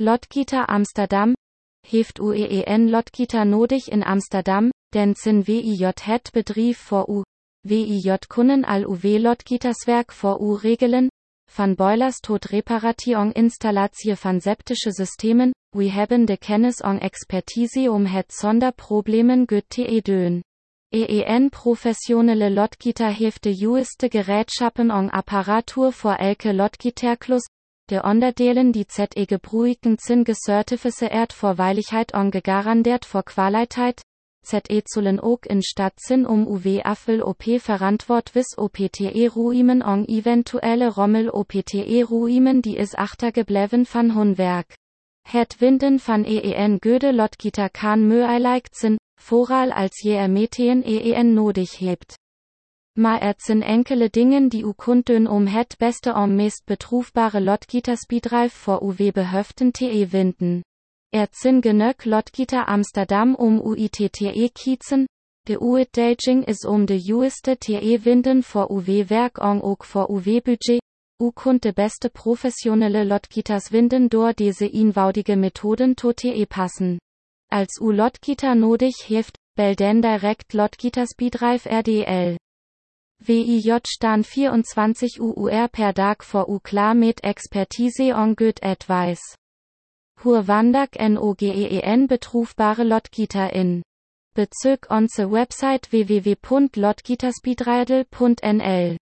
Lotgita Amsterdam, heeft UEEN Lotgita nodig in Amsterdam, den sin WIJ het bedrijf voor u, WIJ kunnen al UW Lotgitaswerk voor u regelen, van boilers tot reparation installatie van septische systemen, we hebben de kennis en expertise om het zonder problemen gut te doen. EEN professionele Lotgita heeft de juiste gereedschappen en apparatuur voor elke Lotgiterklus, de onderdelen die ZE gebruiken sind gecertificeerd voor veiligheid en gegarandeerd voor kwaliteit, ZE zullen ook in staat zijn om UV afval OP verantwoordwis OPTE ruimen en eventuelle rommel OPTE ruimen die is achtergebleven van hun werk. Het vinden van EEN Göde Lotgita kan möeilijk zijn, vooral als je er meteen EEN nodig hebt. Maar er zijn enkele dingen die u kunt doen om het beste en meest betroefbare Lotgitersbedrijf voor UW behöften te vinden. Er zijn genug Lotgiter Amsterdam om UITTE kiezen, de uitdaging is om de juiste te vinden voor UW werk en ook voor UW budget. U kunt de beste professionelle Lotgiters vinden door deze eenvoudige methoden toe te passen. Als u Lotgiter nodig heeft, bel den direct Lotgitersbedrijf RDL. WIJ staan 24 UUR per dag voor u klaar met expertise en good advice. Hur wandak NOGEEN betroefbare Lotgita in. Bezirk onze website www.lotgitersbedrijf.nl